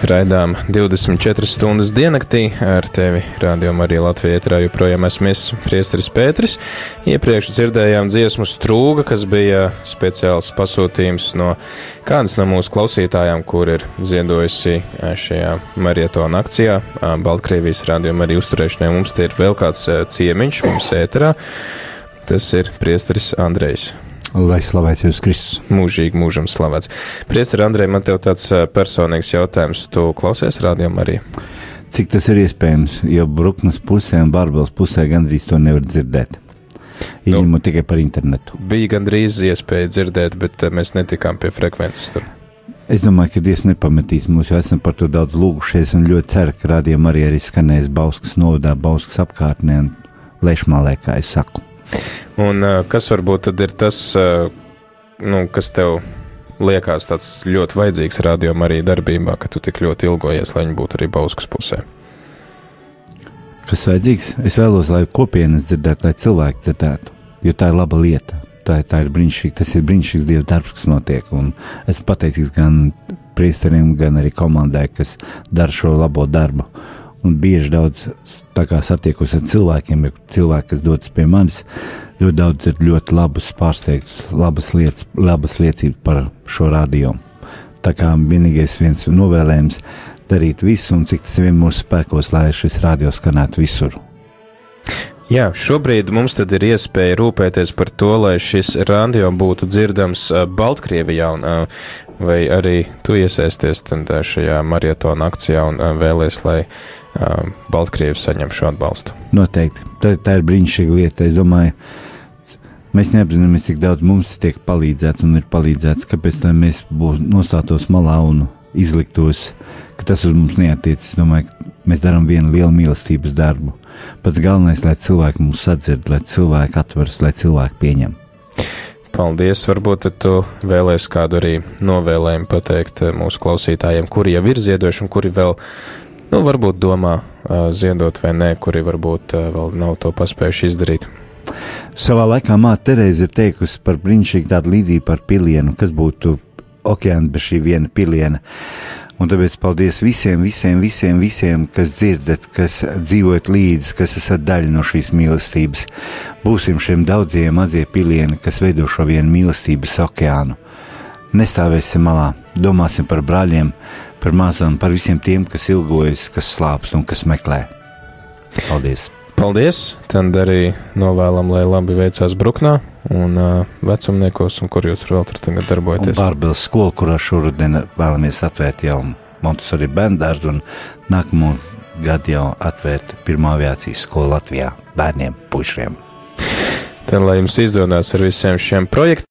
Raidām 24 stundas diennaktī ar tevi rādījumā arī Latvijā ietrā joprojām esmu es, Priesteris Pēteris. Iepriekš dzirdējām dziesmu strūga, kas bija speciāls pasūtījums no kādas no mūsu klausītājām, kur ir ziedojusi šajā marietona akcijā Baltkrievijas rādījumā arī uzturēšanai. Mums te ir vēl kāds ciemiņš mums ēterā. Tas ir Priesteris Andrejs. Lai slavēts Jēzus Kristus. Mūžīgi mūžam slavēts. Priester Andrej, man tev tāds personīgs jautājums. Tu klausies rādījumā arī? Cik tas ir iespējams, jo Bruknes pusē un Bārbels pusē gandrīz to nevar dzirdēt. Izņemot nu, tikai par internetu. Bija gandrīz iespēja dzirdēt, bet mēs netikām pie frekvences tur. Es domāju, ka Dievs nepametīs mūs, jo esam par to daudz lūgušies un ļoti ceru, ka rādījumā arī, arī skanēs Bauskas novadā, Bauskas apkārtnē un Lešmālē, kā es saku. Un kas varbūt tad ir tas, nu, kas tev liekas tāds ļoti vajadzīgs rādījumam arī darbībā, ka tu tik ļoti ilgojies, lai viņi būtu arī Bauskas pusē? Kas vajadzīgs? Es vēlos, lai kopienas dzirdētu, lai cilvēki dzirdētu, jo tā ir laba lieta. Tā, tā ir brīnišķīga, tas ir brīnišķīgs Dieva darbs, kas notiek. Un esmu pateicīgs gan priesteriem, gan arī komandai, kas dara šo labo darbu. Un bieži daudz satiekos ar cilvēkiem, ja cilvēki, kas dodas pie manis, ļoti daudz ir ļoti labas, pārsteigts, labas lietas, labas liecības par šo radio. Tā kā vienīgais viens novēlējums darīt visu, un cik tas vien mūsu spēkos, lai šis radio skanētu visur. Jā, šobrīd mums tad ir iespēja rūpēties par to, lai šis radio būtu dzirdams Baltkrievijā, un vai arī tu iesaisties šajā marietona akcijā un vēlies, lai Baltkrievi saņem šo atbalstu. Noteikti. Tā, tā ir brīnišķīga lieta. Es domāju, mēs neapzināmies, cik daudz mums tiek palīdzēts un ir palīdzēts. Kāpēc mēs būtu nostātos malā un izliktos, ka tas uz mums neatiecas? Es domāju, ka mēs darām vienu lielu mīlestības darbu. Pats galvenais, lai cilvēki mūs sadzird, lai cilvēki atveras, lai cilvēki pieņem. Paldies! Varbūt tu vēlēsi kādu arī novēlējumu pateikt mūsu klausītājiem, kuri jau ir ziedojuši un kuri vēl nu, varbūt domā ziedot vai nē, kuri varbūt vēl nav to paspējuši izdarīt. Savā laikā māte Terēze ir teikusi par brīnišķīgu tādu līdzību par pilienu, kas būtu okeāna bez šī viena piliena. Un tāpēc paldies visiem, visiem, visiem, visiem, kas dzirdat, kas dzīvojat līdzi, kas esat daļa no šīs mīlestības. Būsim šiem daudziem mazie pilieni, kas veido šo vienu mīlestības okeānu. Nestāvēsim malā, domāsim par brāļiem, par mazām, par visiem tiem, kas ilgojas, kas slāpst un kas meklē. Paldies! Paldies! Tad arī novēlam, lai labi veicās Bruknā un uh, vecumniekos, un kur jūs vēl tur tagad darbojaties. Bārbēlas skola, kurā šodien vēlamies atvērt jau Montesori bērndārzu un nākamo gadu jau atvērt pirmā aviācijas skolu Latvijā bērniem, pušiem. Tad, lai jums izdodas ar visiem šiem projektiem.